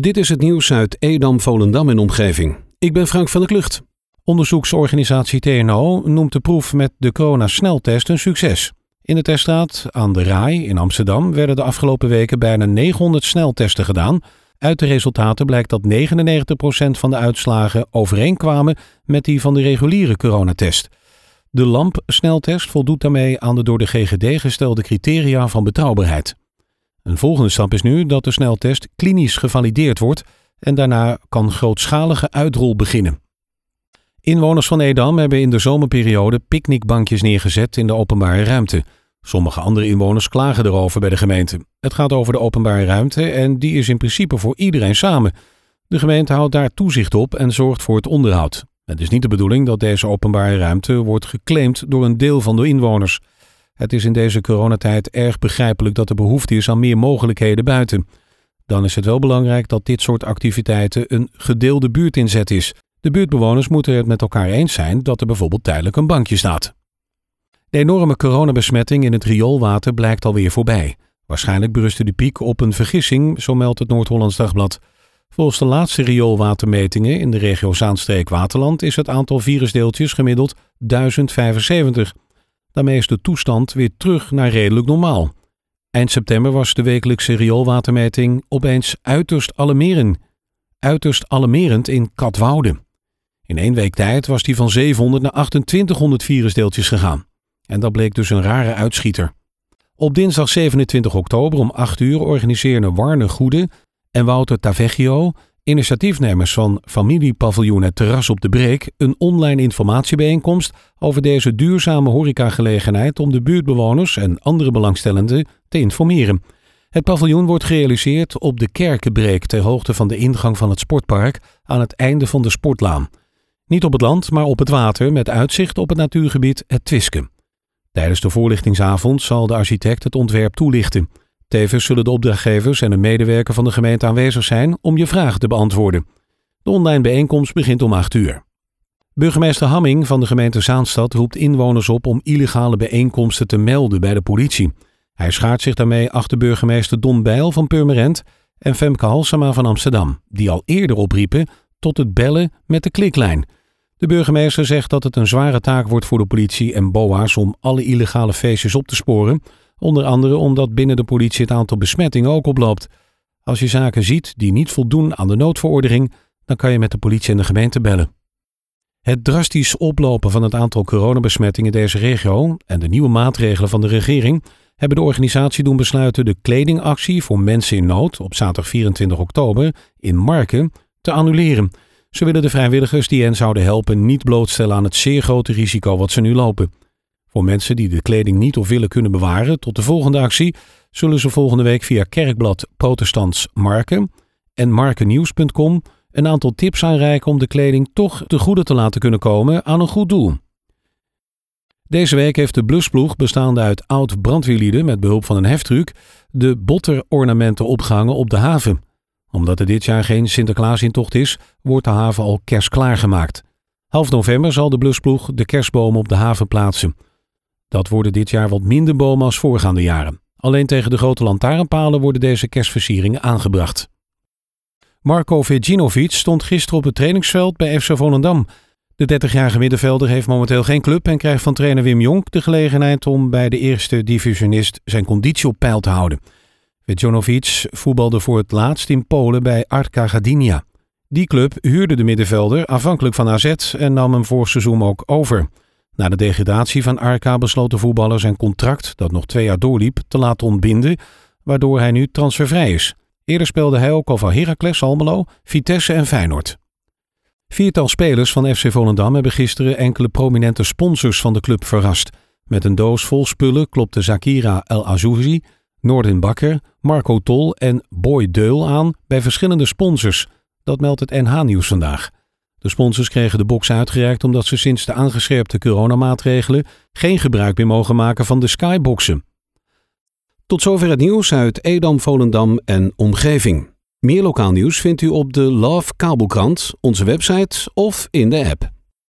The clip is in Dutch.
Dit is het nieuws uit Edam, Volendam en omgeving. Ik ben Frank van der Klucht. Onderzoeksorganisatie TNO noemt de proef met de corona-sneltest een succes. In de teststraat aan de Rai in Amsterdam werden de afgelopen weken bijna 900 sneltesten gedaan. Uit de resultaten blijkt dat 99% van de uitslagen overeenkwamen met die van de reguliere coronatest. De LAMP-sneltest voldoet daarmee aan de door de GGD gestelde criteria van betrouwbaarheid. Een volgende stap is nu dat de sneltest klinisch gevalideerd wordt en daarna kan grootschalige uitrol beginnen. Inwoners van Edam hebben in de zomerperiode picknickbankjes neergezet in de openbare ruimte. Sommige andere inwoners klagen erover bij de gemeente. Het gaat over de openbare ruimte en die is in principe voor iedereen samen. De gemeente houdt daar toezicht op en zorgt voor het onderhoud. Het is niet de bedoeling dat deze openbare ruimte wordt geclaimd door een deel van de inwoners. Het is in deze coronatijd erg begrijpelijk dat er behoefte is aan meer mogelijkheden buiten. Dan is het wel belangrijk dat dit soort activiteiten een gedeelde buurtinzet is. De buurtbewoners moeten het met elkaar eens zijn dat er bijvoorbeeld tijdelijk een bankje staat. De enorme coronabesmetting in het rioolwater blijkt alweer voorbij. Waarschijnlijk berustte de piek op een vergissing, zo meldt het Noord-Hollands Dagblad. Volgens de laatste rioolwatermetingen in de regio Zaanstreek-Waterland is het aantal virusdeeltjes gemiddeld 1075. Daarmee is de toestand weer terug naar redelijk normaal. Eind september was de wekelijkse rioolwatermeting opeens uiterst alarmerend, uiterst alarmerend in Katwoude. In één week tijd was die van 700 naar 2800 virusdeeltjes gegaan. En dat bleek dus een rare uitschieter. Op dinsdag 27 oktober om 8 uur organiseerden Warne Goede en Wouter Tavecchio initiatiefnemers van familiepaviljoen Het Terras op de Breek een online informatiebijeenkomst over deze duurzame horecagelegenheid om de buurtbewoners en andere belangstellenden te informeren. Het paviljoen wordt gerealiseerd op de Kerkenbreek ter hoogte van de ingang van het sportpark aan het einde van de sportlaan. Niet op het land, maar op het water met uitzicht op het natuurgebied Het Twiske. Tijdens de voorlichtingsavond zal de architect het ontwerp toelichten. Tevens zullen de opdrachtgevers en een medewerker van de gemeente aanwezig zijn om je vragen te beantwoorden. De online bijeenkomst begint om 8 uur. Burgemeester Hamming van de gemeente Zaanstad roept inwoners op om illegale bijeenkomsten te melden bij de politie. Hij schaart zich daarmee achter burgemeester Don Bijl van Purmerend en Femke Halsema van Amsterdam, die al eerder opriepen tot het bellen met de kliklijn. De burgemeester zegt dat het een zware taak wordt voor de politie en BOA's om alle illegale feestjes op te sporen, Onder andere omdat binnen de politie het aantal besmettingen ook oploopt. Als je zaken ziet die niet voldoen aan de noodverordening, dan kan je met de politie en de gemeente bellen. Het drastisch oplopen van het aantal coronabesmettingen in deze regio en de nieuwe maatregelen van de regering hebben de organisatie doen besluiten de kledingactie voor mensen in nood op zaterdag 24 oktober in Marken te annuleren. Ze willen de vrijwilligers die hen zouden helpen niet blootstellen aan het zeer grote risico wat ze nu lopen. Voor mensen die de kleding niet of willen kunnen bewaren tot de volgende actie, zullen ze volgende week via kerkblad Protestants Marken en markennieuws.com een aantal tips aanreiken om de kleding toch te goede te laten kunnen komen aan een goed doel. Deze week heeft de blusploeg, bestaande uit oud brandweerlieden met behulp van een heftruck, de botterornamenten opgehangen op de haven. Omdat er dit jaar geen Sinterklaasintocht is, wordt de haven al kerstklaar gemaakt. Half november zal de blusploeg de kerstbomen op de haven plaatsen. Dat worden dit jaar wat minder bomen als voorgaande jaren. Alleen tegen de grote lantaarnpalen worden deze kerstversieringen aangebracht. Marco Vecinovic stond gisteren op het trainingsveld bij FC Volendam. De 30-jarige middenvelder heeft momenteel geen club en krijgt van trainer Wim Jonk de gelegenheid om bij de eerste divisionist zijn conditie op peil te houden. Vecinovic voetbalde voor het laatst in Polen bij Arka Gdynia. Die club huurde de middenvelder afhankelijk van AZ en nam hem voor seizoen ook over. Na de degradatie van Arca besloot de voetballer zijn contract, dat nog twee jaar doorliep, te laten ontbinden, waardoor hij nu transfervrij is. Eerder speelde hij ook al voor Heracles Almelo, Vitesse en Feyenoord. Viertal spelers van FC Volendam hebben gisteren enkele prominente sponsors van de club verrast. Met een doos vol spullen klopte Zakira El Azouzi, Noordin Bakker, Marco Tol en Boy Deul aan bij verschillende sponsors. Dat meldt het NH-nieuws vandaag. De sponsors kregen de box uitgereikt omdat ze sinds de aangescherpte coronamaatregelen geen gebruik meer mogen maken van de skyboxen. Tot zover het nieuws uit Edam, Volendam en omgeving. Meer lokaal nieuws vindt u op de Love Kabelkrant, onze website of in de app.